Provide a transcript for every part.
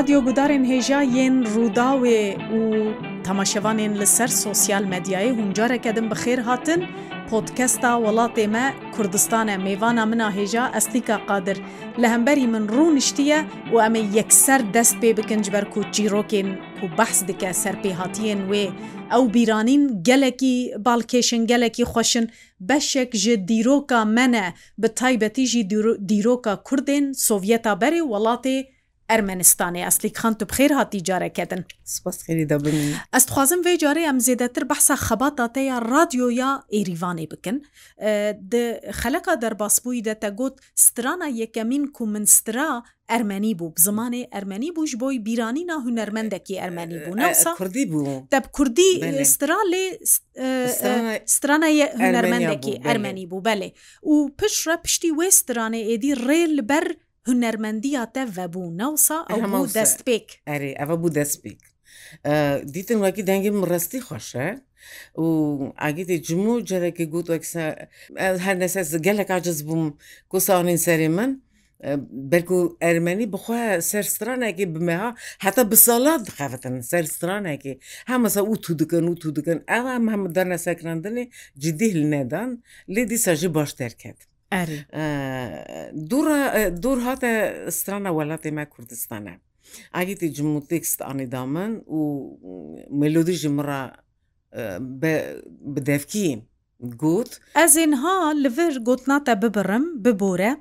رادیۆ گودارên هێژا yên ڕووداوێ û تەماشەوانên li ser sosyal medyayê huncareke din bi xêr hatin پۆتکەستا وڵاتê me کوردستانە mêvana mina hêja estika qadir li hemberî min rû niştiye û em ê yekser dest pê bikin ji ber ku çîrokên ku behs dike serpêhatiyên wê ew bîranîn gelekî balkêşin gelekî xweşin beşek ji dîroka me ne bi taybetî jî dîroka Kurdên Sovyeta berê welatê ئەرمەنستانی ئەسلی خانت و بخیر هاتی جارەکەدن ئەس خوازم وێ جارێ ئەم زێدەتر بەسا خەباتاتەیە رادیۆیا ئێریوانێ بکن خەلەکە دەرباسبووی دەتە گوت سترانە یەکەمین کو منسترا ئەرمەنی بوو بزمانێ ئەرمەنی بووش بۆی بیرانی نا هوەرمەندەکی ئەرمەنی بوو کوردی بوو دەب کوردی سترا لێ سترانە هوەرمەندەکی ئەرمەنی بوو بەلێ و پشرە پشتی وێسترانێ ئێدی ڕێل بەر هوەرمەندیە تەڤە بوو ناوسا ئەو دەستپێک ئەرێ ئەوە بوو دەستپێک دیتن وەکی دەنگم ڕستی خۆشە و ئاگیتی جموو جەرەکی گوت وەکسە هەر نەسە گەلێک ئاجز بووم کوساونین سەری من بەرکو ئەرمەنی بخوا سەرسترانێکی بمەها هەتا بسەڵات دخەتن سەرسترانێکی هەمەسە و تو دکن و تو دکن ئەوە هەمەدانە سەکراندنی جدی هل نەدان لێ دیسەژی باشتەرکرد دوور هاتە سترانە وڵاتی مە کوردستانە ئاگیتی جموتێکست ئانیدامن و ملودی ژمرە بدەفکیین گوت Ez ênha li vir gotnata bibirim bibore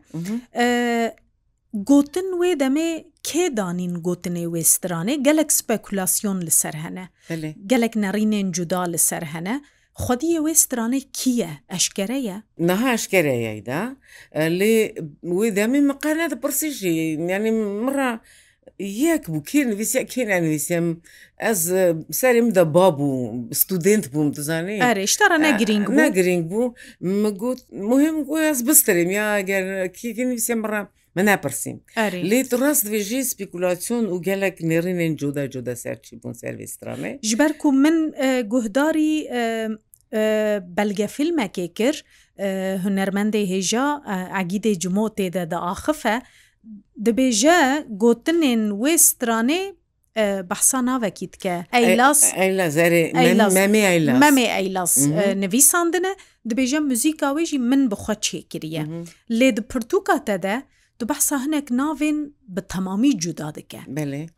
Gotin wê demê kê danîn gotinê wê stranê gelek spekulasyon li ser hene gelek nerînên cuda li ser hene خودیە وێ سترانەی کییە ئەشکەرەیە؟ نەها ئەشکەرەیەدا لێ وێ دەمی مقالە دەپرسیژی ینی مڕە یەک بوو کێ نوویسە کێنە نوویسم ئەس سەرم دە بابوو ستودنت بووم دزانێت ئەرێشتارە نەگرنگ نەگرنگ بوو مگوت مهم گوۆز بسترم یا گەر کێکی نوویسە مڕە مناپرسیم لێ ڕاست دوێژی سپیکولاسیۆن و گەلک نێڕینێن جودا جودا سەرچی بوون سرویسترامێ ژبەر و من گوهداری بەلگە فیلمەکێ کرد هوەرمەندی هێژا ئەگیدی جمۆ تێدە داخفە دەبێژە گوتنên wê stranê بەحسا navekî dike Eylas memê Eylas mhm. nivîsandine dibêje muzîka wê jî min bixwe çêkiriye mhm. lê di pirtûka te de tu behsa hinek navên bi temamî cuda dike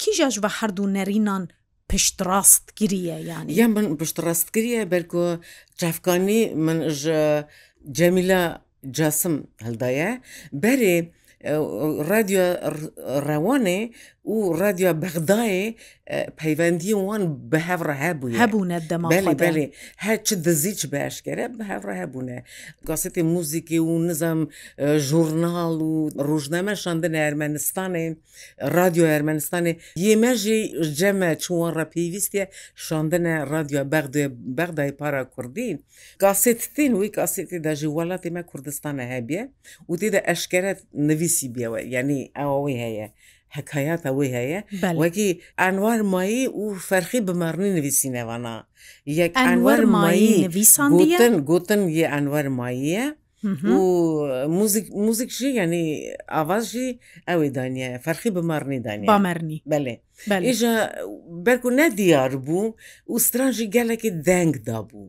Kîja ji ve herdû nerînan پشت ڕاست گریە یانی یا من پشت ڕاست گریە بەرکۆ چافکانی من جەمیلا جاسم هەلدایە بەرێ ڕادیۆ ڕەوانێ و رادیا بەغدایێ پەیوەندی وان بە هەڕە هەبوو هەبوونە دەماڵێ هەر چ دزیچ بەشکرە بە هەڕە هەبوونە گاسێتی موزیکی و نزم ژورنال و ڕژنەمە شاندن ئەرمەنستانێ رادیو ئەرمەنستانێ یێمەژی جەمە چوان ڕەپیویستە شاندنە رادیو بەغدێ بەغدای پارا کوردین گاسێتتین وی کاسێتی دەژی وڵاتی مە کوردستانە هەبیە و تێدا ئەشکرە نویسی بێەوە یعنی ئەوەی هەیە. حکایاتە وی هەیە وەکی ئەنوار مایی و فەرخی بمەڕنی نویسینەوەنا یەک ئەنوەر مایی نویسان گوتن یە ئەنوەر ماییە و موزیکژی ینی ئاوازژی ئەوەی دانیە فەرخی بمەڕنی دانی بامەرنی بەێ ئێژە بەرکو نەدیار بوو و سترانژی گەلێکی دەنگدا بوو.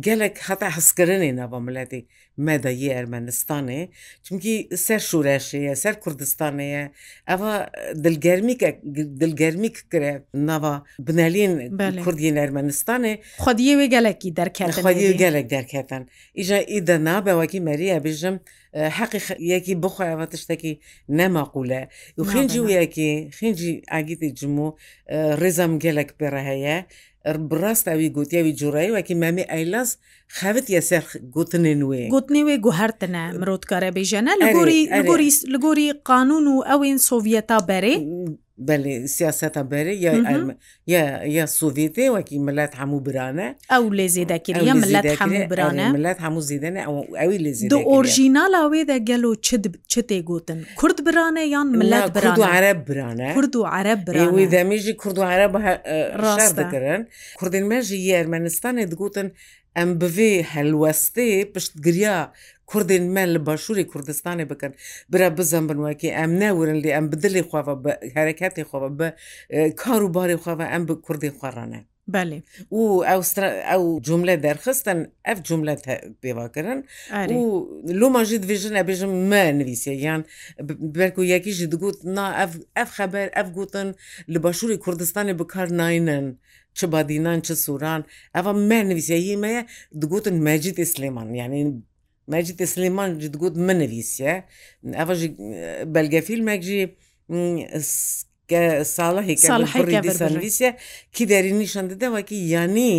gelek heta hiskirinê nava miletê medayî Ermenistanê çunkî ser şûreşê ye ser Kurdistanê ye eva dilgermîk e, dilgermîk kire nava bineliyên Kurdiyên Ermenistanê Xwediyê wê gelekî derketin gelek derketin îja îde nabe wekî meriye bêjim e, heqî yekî bixwe eva tiştekî nemaqule û xîncî wekî xîncî egîtê cimû e, rêzem gelek pere heye ڕاستاوی گوتیاوی جوڕایی وەکی مامی ئەیلاس خاوت یەسەر گوتنێن وێ گوتنێ وێ گوهرتنە مرۆتکارە بێژەنە لە گۆری لە گۆری قانون و ئەوین سۆڤەتا بەرێ بەێ سیاستە بەرە یا یا سوڤێتێ وەکی ملات هەموو برانە ئەو لێ زێدەکردە ملات برانە ملات هەموو زیدەنە ئەوی لێ دە ئۆژینالا وێدە گەل و چ تێگوتن کورد برانە یان ملات برا و عرە برانە کورد و عرە براوی دەمیژی کورد و عرە ڕاست دەکردن کوردین مەژی یارمەنستانی دگوتن ئەم بڤێ هەلوەستێ پشتگریا کوردین من لە باشووری کوردستانی بکەن برا بزەم بنوەکی ئەم ناورن لێ ئەم بدلی خواوە بە هەرکاتی خۆوە بە کار و باری خواوە ئەم بە کوردی خوارانە بله و ئەو جملە دەرخستن ئەف جملە پێواکردن و لۆماژی دوێژن ئەبێژم مە نوویسە یان بەرک و یەکیژی دگوت نا ئەف خەبەر ئەف گوتن لە باشووری کوردستانی بکار ناینن. چه بادینان چه سوران ئەوە مە نوویسەییمەیە دگوتن مەجد ئسلێمان یعنی مەجد سلمان گوت منەویسە ئەە بەلگەفیلمێکجی ساڵەهێکسەویسە کی دەری نیشان دەدەوەکی یانی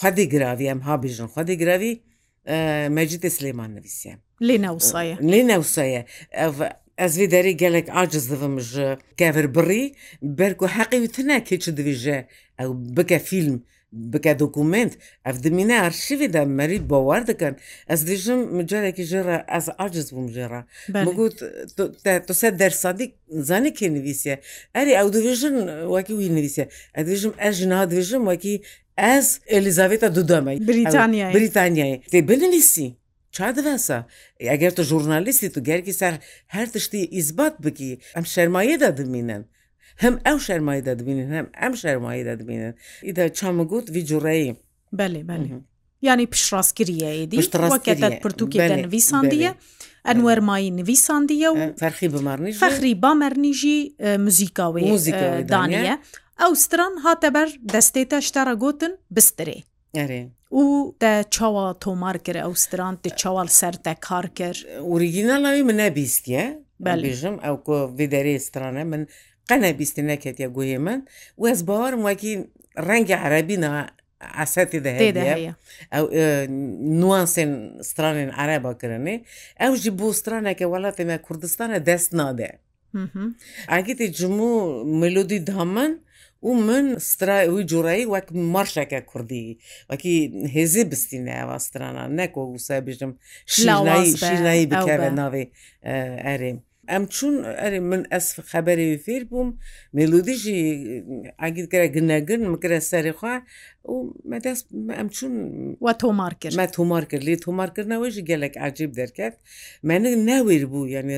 خودی گراوی ئەم هابیژن خودی گراوی مەجد سلمان نوویسە لێ ناوسایە لێ ناوسایە ئەزوی دەری gelek عجز دەم ji kevir birî berku heqî tu neke çi dibêje ew bike film بکە دکومنت ئەف دمینە ئەرشیدا مەریت بۆوار دەکەن ئەس دیژم مجارێکی ژێرە ئەس ئاجز بووم ژێرە بگوت تو سە دەرسادی زانانی کێ نوویسە ئەری ئەو دوێژن وەکی وی نوویسە ئەدیژم ئەژ نها دوێژم وەکی ئەس ئەلیزاوێتە دودەمەی بریتانیا بریتانیای تێ بنویسی ça devesa eğer tu jurnalisti tu gerkî ser her tiştî izbat bikî em şermaye de dimînin هەم ئەو شەرمایی دەدبینن هەم ئەم شەرمایی دەدبینن ئیدا چامەگووت ویجوڕەیە بەێ بەێ ینی پیشڕاستگریەیەدی ڕکێتەت پرتوکی نویسانندە. ئەنوەرمایی نویسانندە و فەرخی بمارنی فەخری بامەرنیژی موزیکاوی دانیە ئەو ستران هاتە بەر دەستێتە شتەرە گوتن بسترێ و te çawa tomar kir Ewstran te çawal ser te kar kir Orîginala wî min nebîstiye Belêjim ew ku vê derê strane min قەنە بیستی نەکرد یە گوێ من وەس باوەڕم وەکی ڕەنگە عربینا عسەتی دەهەیە ئەو نوانسێن سترانێن عرەباکردێ ئەو ji بۆ سترانەکە وڵاتێمە کوردستانە دەست نادێ ئاگیتی جمو ملودی دامن و من وی جوڕایی وەک مەرشەکە کوردی وەکی هێزی بستینە ئەوە سترانە نەک وەگوسە بژم شلایی بکەوە ناوێ ئەرێم. ئەم چون ئەرێ من ئەسف خەبەری فێر بووم مێلودیژی ئاگیرگرە گنەگرن مکرە سەرخوا و مەدەست ئەم چون وە تۆمار کرد مە تۆمار کرد لێ تۆمارکردنەوەیژی گەلێک عجیب دەرکات مەن ناوێر بوو یعنی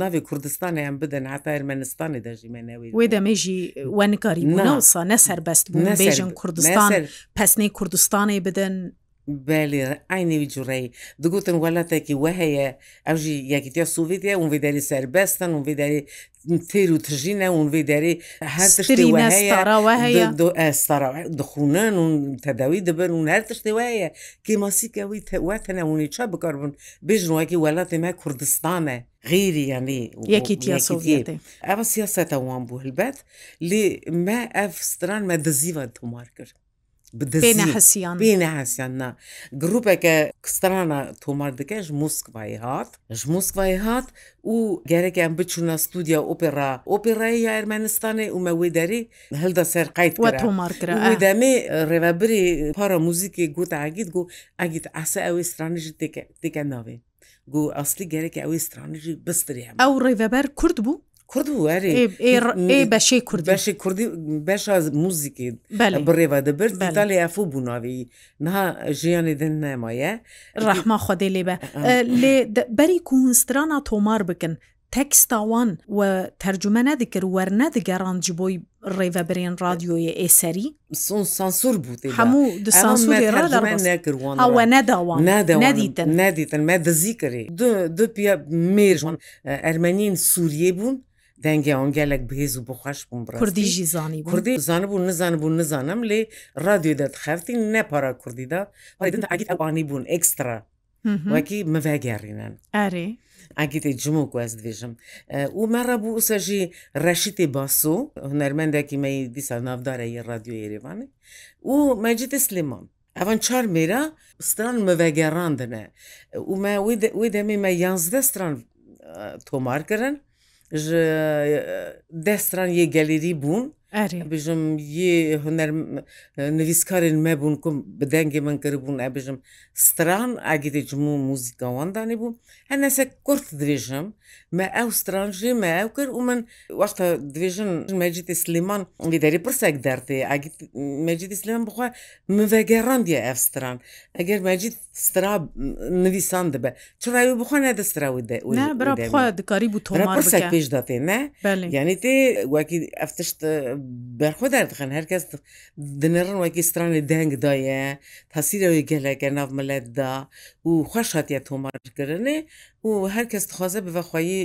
ناوی کوردستانیان بدەن هاتا ئەرمەنستانی دەژیمەنەوەی وێ دەمێژی وەنکاری ناوسا نەسەر بەست بوو نەبێژن کوردستان پسنەی کوردستانی بدەن بەێ ئاینێوی جوڕێی دەگوتن وڵاتێکی وەهەیە ئەوژی یەکیتیا سوڤیتە اونڤیداری سربەستن اونڤیداری تیر و تژینە اونڤیداری دخونان و تەداوی دەبن و هەر تشتی وایە کێماسیکەوی واتەنەونی چا بکاربوون بێژنواکی وڵاتی مە کوردستانە غیری یعنی یەکیتیا سوڤێتی ئەوە سیاستەوان بوو هەلبەت لێ مە ئەف ستران مە دەزیوان تۆمار کرد حسییان بینە حسییان نا گرروپێکە کستانە تۆماردەکە ji موسکڤای هات ji موسکڤای هات û gerekem biçûna studya opera operayê ya Ermenistanê û me wê derê hilda ser qeyt tomar kir demê rêvebirê para muzikê got egît got egît ese ew stranî jî teke navê got aslî gerek ew stranî jî bistirî ew rêveber Kurd bû کورد وەێ بەشی کورد بەشی کوردی بەش موزیکی بڕێوە دەبرد تا لێ ئەفو بووناوی نها ژیانی دن نەمایە ڕەحما خودێ لێ بە لێ بەری کوهسترانە تۆمار بکن تەکستاوان و تەرجمە نەدەکرد وەرنە دەگەڕانجی بۆی ڕێڤەبرێن رادیۆیە ئێسەری سانسور بوو هەموو ئەوە نەداوان نادیتن نادیتن مە دەزی کرێ دو پیا مێژوان ئەرمەنین سووریێ بوون دەنگی ئەوان گەلێک بهێز و بخواش بووم کوردیژی زانی کوردی زان بوو نزان بوو نزانم لێ رادیو دەتخەفتی نەپارا کوردیدا دن ئەگیت ئەوانی بوون ئەکسترا وەکی مەڤگەڕینن ئەێ ئەگیتی جمو و ئەس دێژم و مەڕە بوو سەژی ڕەشیتی باسۆ هەرمەندێکی مەی دیسا ناودارە یە رادیو ێریوانێ و مەجیتی سلمان. ئەوان چار مێرە ستران مەڤگەڕاندنە و وی دەمێ مە یانزدە ستران تۆمارکردن ji destran yê gelerî bûn ئەبژم یێ هوەر نویسکارین مەبوون کوم بدەنگێ من کردبوون ئەبژم ستران ئاگیدە جمو موزیکاوەندانی بوو هەنەسە کورت درێژم مە ئەو سترانژێ مە ئەو کرد و من وەختە درێژن مەجدی سلیمان دەری پرسێک دەردێ مەجدی سلیمان بخوا مڤگەڕاندیە ئەف ستران ئەگەر مەجد سترا نویسان دەبە چڕاوی بخوا نەدەستراوی دەکاری بوو تۆ پێش دەێ نە ینی تێ وەکی ئەفتشت بەرخۆدار دخن هەرکەس دنێڕن وەکی سترانی دەنگدایە تاسیرەوەی گەلەگە ناومەلەتدا و خۆش هااتە تۆمارکردێ و هەرکەس دخوازە بڤەخوایی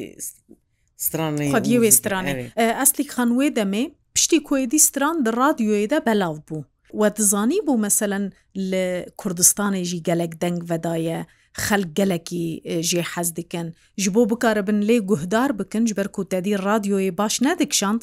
سترانی خۆدیێ سترانێ ئەسلی خانوێ دەمێ پشتی کوێدی ستران د رادیۆیدا بەلاو بوو. وە دزانی بوو مەسەەن لە کوردستانێژی گەلک دەنگ بەدایە خەلک گەلکی ژێ حەز دکەن ji بۆ بکارە بن لێ گوهدار بکن ji بەر کوتەدی رادیۆیە باش نەدەکشاند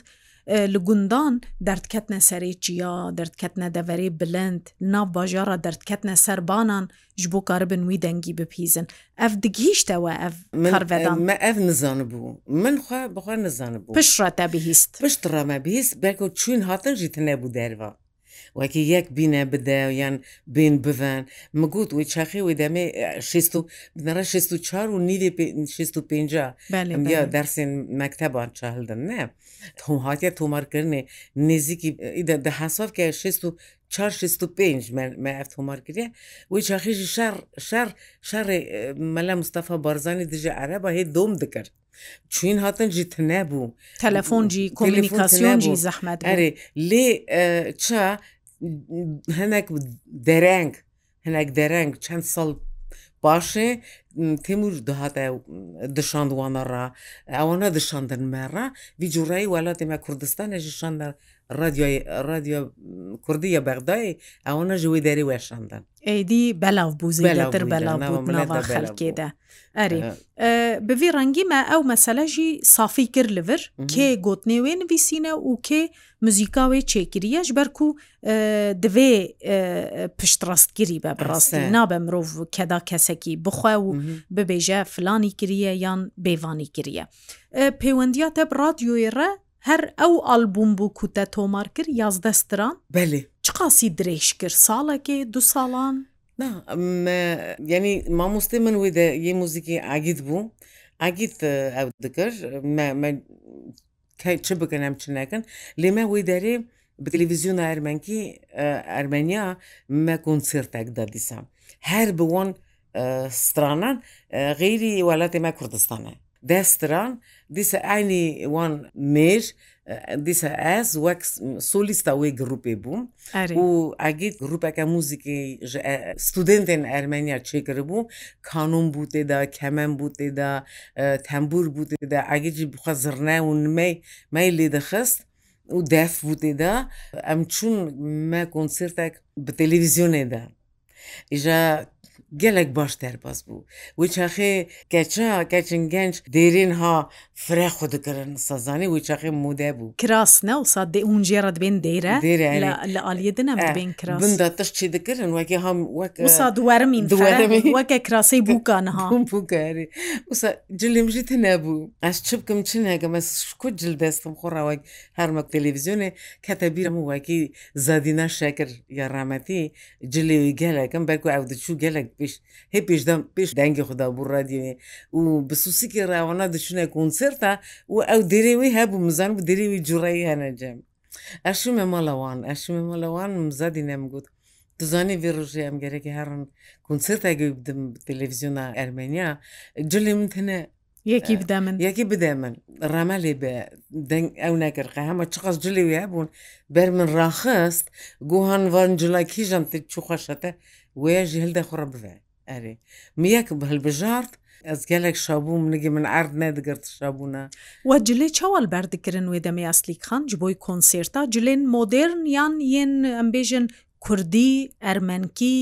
li gundan derdketne serê çiya derdketne deverê bilind nav bajara derdketne serbanan ji bo karibin wî dengî bipîzin ev digihîşte we ev karvedan me ev nizanbû min xwe bixwe nizanbû pişre te bihîst piştre me bihîst beko çûn hatin jî tune bû derva وەکی یەک بینە بدەیان بین بڤەن مگووت وی چاخیەوەی دەمێ بنەرە 64 و نیری 65 دەرسێن مەکتەبان چاهدن نە تۆم هااتە تۆمارکردنێ نزیکی دەهاسافکە 65 مەف تۆمارکردێ وی چاخیژی شەڕ شەڕێ مەلا مستەفا بارزانانی دژە عەرەبە هەیە دۆم دکرد چین هاتن جی تنەبوو تەلەفۆنجی کۆلیکاسیۆنجی زەحمەت ئەرێ لێ چا هەنێک دەرەنگ هەنێک دەرەنگ چەند ساڵ باشێ تمور دەهاتە دشاندوانە ڕ ئەوانە دشاندن مێڕە ویجوڕایی وڵاتێمە کوردستان ێژیشاندە رادیۆی رادیۆ کوردیە بەغدای ئەوە نەژوی دەری وێشاندن ئەیدی بەلاو بووزیتر بەلاوبوونەوە خەلکێدا ئەری بڤی ڕەنگیمە ئەو مەسەلەژی سافی کرد لەڤر کێ گوتنێوێ نویسینە و کێ مزیکاوێ چێکریەش بەرکو دوێ پشتڕاستگیری بە بڕاستی نابە مرۆڤ کەدا کەسەکی بخوا و ببێژە فلانی کریە یان بێوانی کریە پەیوەندیاتە رادیۆێرە هەر ئەو ئالبوم بوو کوتە تۆمار کرد یازدەستران بەێ چ قاسی درێژ کرد ساڵێکی دو ساڵان ینی مامۆستی من وی یه موزیکی ئاگیت بوو ئاگیت ئەو دکرد چ بکەن ئەم چ نەکەن لێمە وی دەرێ bi televizyon Ermenkî Ermeniya me konsertek da dîsa. Her bi wan stranan غیری وڵاتێ مە کوردستانە دەستران دیسە ئاینی وان مێژ دیسە ئەس وەک سۆلیستا وی گرروپێ بووم و ئەگیت گرروپەکە موزیکی ستودنتێن ئەرمەنیا چێکرە بوو کانۆم بوو تێدا کەمەم بوو تێدا تەمبور بوو تێدا ئەگەجی بخە زرنە و نمەی مەی لێ دەخست و دەف بوو تێدا ئەم چون مە کۆنسرتێک بە تەلەڤیزیۆنێدا. ئیژە gelek baş derbas bû wî çaxê keça keçin genç dêrînha fire xwe dikirin sazanî wî çaxê mude bû Kiras ne wsa dê û jê re dibên dêre li aliyê din bin kiras Bin da tiş çî dikirin wekî ham weksa duwermîn weke kirasê bûkan ha bûkerî Wsa cilim jî tune bû Ez çi bikim çi negim ez ku cil destim xora wek hermek televîzyonê kete bîrem wekî zadîna şekir ya rametî cilê gelek em berku ew diçû gelek پیش هی پیشدەم پیش دەنگی خدا بوو ڕادیێ و بسووسیکی ڕاوانە دچونە کنسرتا و ئەو دەرێوی هەبوو مزان و دەرێوی جوڕایی هەنەجەم ئەشمە مەڵەوان ئەشمە مەڵەوان مزادی نەمگوت دزانی ڤێڕژێ ئەم گەرەی هەرن کنسرتاگەی بدم تەلەڤزیۆنا ئەرمێنیا جلی من تەنە یەکی بدە من یەکی بدە من ڕەمەلی بە دەنگ ئەو نەکردقە هەمە چقەس جلی وە بوون بەر من ڕاخست گوهان وان جلای کیژم ت چوخەشەتە وێژی هەلدا خوڕە بێ ئەرێ میەک هەلبژارت ez gelek şabûm nigê min erd nedigirt şabûne We cilê çawal berdikirin wê demê eslîkan ji boy konserta cilên modern yan yên embêjin Kurdî, ermenkî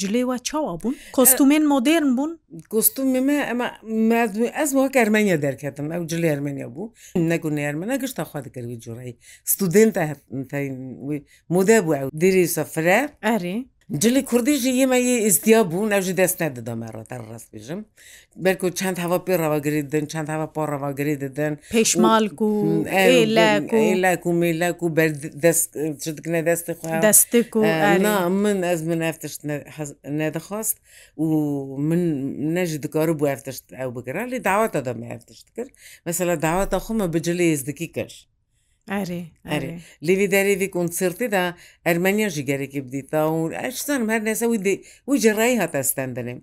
cilê we çawa bûn? Kostûmên modern bûn? Kostûmê me ez wek Ermenya derketim ew cilê Ermenya bû negun Ermene gişta xwa dikir wî cureyî Studên te model bû ew dirî sefre Erê Cilî Kurdî jî yemeyi istiya bû ev jî dest nedida me re der rast bêjim Berku çend heva pê revagirî didin çend heva pa revagirî didin Pêşmal ku lek û mêlek û ber dikine destê destê ku na min ez min ev tişt nedixwast û min ne jî dikar bû ev tişt ew bikirin lê daweta da me ev tişt kir mesela daweta xu me bi cilê izdikî kir لێوی دەرێوی کۆنسرتیدا ئەرمەنیا ژیگەرێکی بدیتاون ئەشتانم هەر نێسەوی دێ وی جڕایی هاتەستان دەێم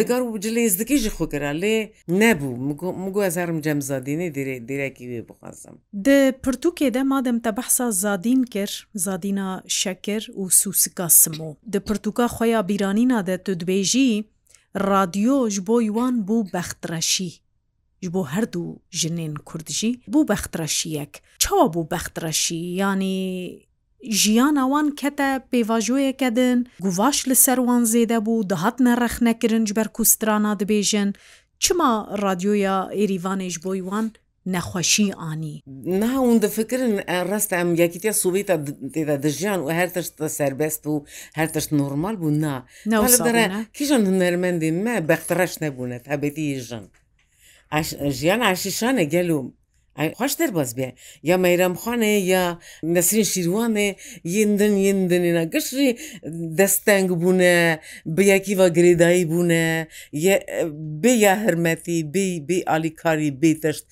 دەکار و بجلێ زدکیژی خۆکرا لێ نەبوو مگوزارم جەم زادینێ دیێ دیرەکی وێ بخوازم د پرتوکێدە مادەم تە بەحسا زادین کرد زادینا شەکر و سووسکا سمۆ د پرتوکا خۆیا بیرانینا دە تو دوێژی رادیۆژ بۆ یوان بوو بەخترەشی ji بۆ هەردوو ژنێن کوردژی بوو بەخترەشیەک چاوا بوو بەخترەشی ینی ژیان ئەوان کەتە پێواژۆیەکەدن گوڤاش لە سەروان زێدە بوو دەهاتە ڕەخنەکردن ji بەر کوسترانە دەبێژن چما رادیۆیە ئێریوانێژ بۆی وان نەخۆشی ئانی ناون دەفکردن ڕاستە ئەم یەکیتە سوویتە تێدا دژیان و هەر تشتە سربەست و هەر تشت نورمال بوو نا کیژان هنەرمەندی مە بەختڕەش نەبوونێت هەبێتی ژن. ژیان عشیشانە گەلوم خوش دەرباز بێ یا مەیرەمخانێ یا نەسرین شیروانێ یندن یندنێنە گەشتی دەستەنگ بوونە بەیەکیوە گرێدایی بوونە بێ یا هەرمەتی بێ بێ ئالیکاری بێتەشت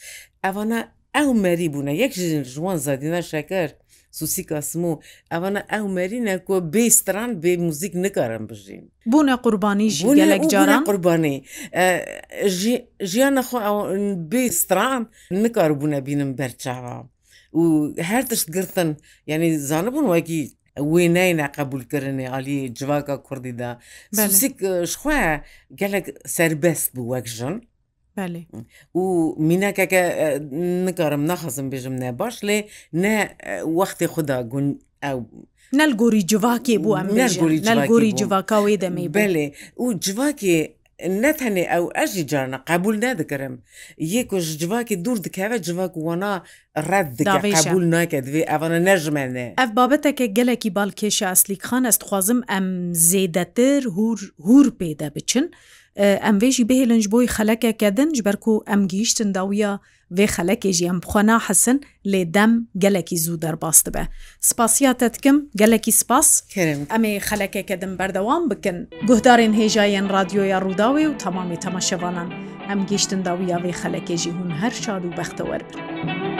ئەوانە ئەو مەری بوونە یەک ژوان زادینە شەکرد سوسیکا سمو ئەوانە ئەو مەرینەکۆ بێستران بێ موزیک نکارم بژین بوونە قوربانی ژیلێک جاران قوربانی ژیانە خۆ بێستران نکار بوونە بینم بەرچاوە و هەر تشت گرتن یعنی زانبوون وەکی وێنایە قبولکردنی عالی جواکە کوردیدا بەسیکخوا gelek serbest bû wek jin و مینەکەکە نکارم نەخەزم بێژم نە باش لێ نە وەختی خوددا گون نەلگۆری جوواکێ بووە نەلگۆری جوواکەوەی دەمەی بەێ و جوواکێ نەتەنێ ئەو ئەژی جارە قبول نەدەکەرم یەکۆش جوواکی دوور دکەوە جوواک وانا ڕەت قبول ناکەدوێ ئەوانە نەژمێنێ ئەف بابەتەکە گەلێکی باڵکێشە ئەسلیکخان ئەستخوازم ئەم زێدەتر هور هور پێدا بچن. ئەم بێژی بهێلنج بۆی خەلەکێکە دنج بەرک و ئەم گیشتن داویە vê xelekêjî em bixwana hesin lê dem gelekî zû derbas dibe. Spasiya te dikim gelekî spas Em ê xelekeke din berdewan bikin. Guhdarên hêjayên radyoya Rûdawê û tamamî temaşevanan em giştin dawiya vê xelekêjî hûn her şad û bextewer bir.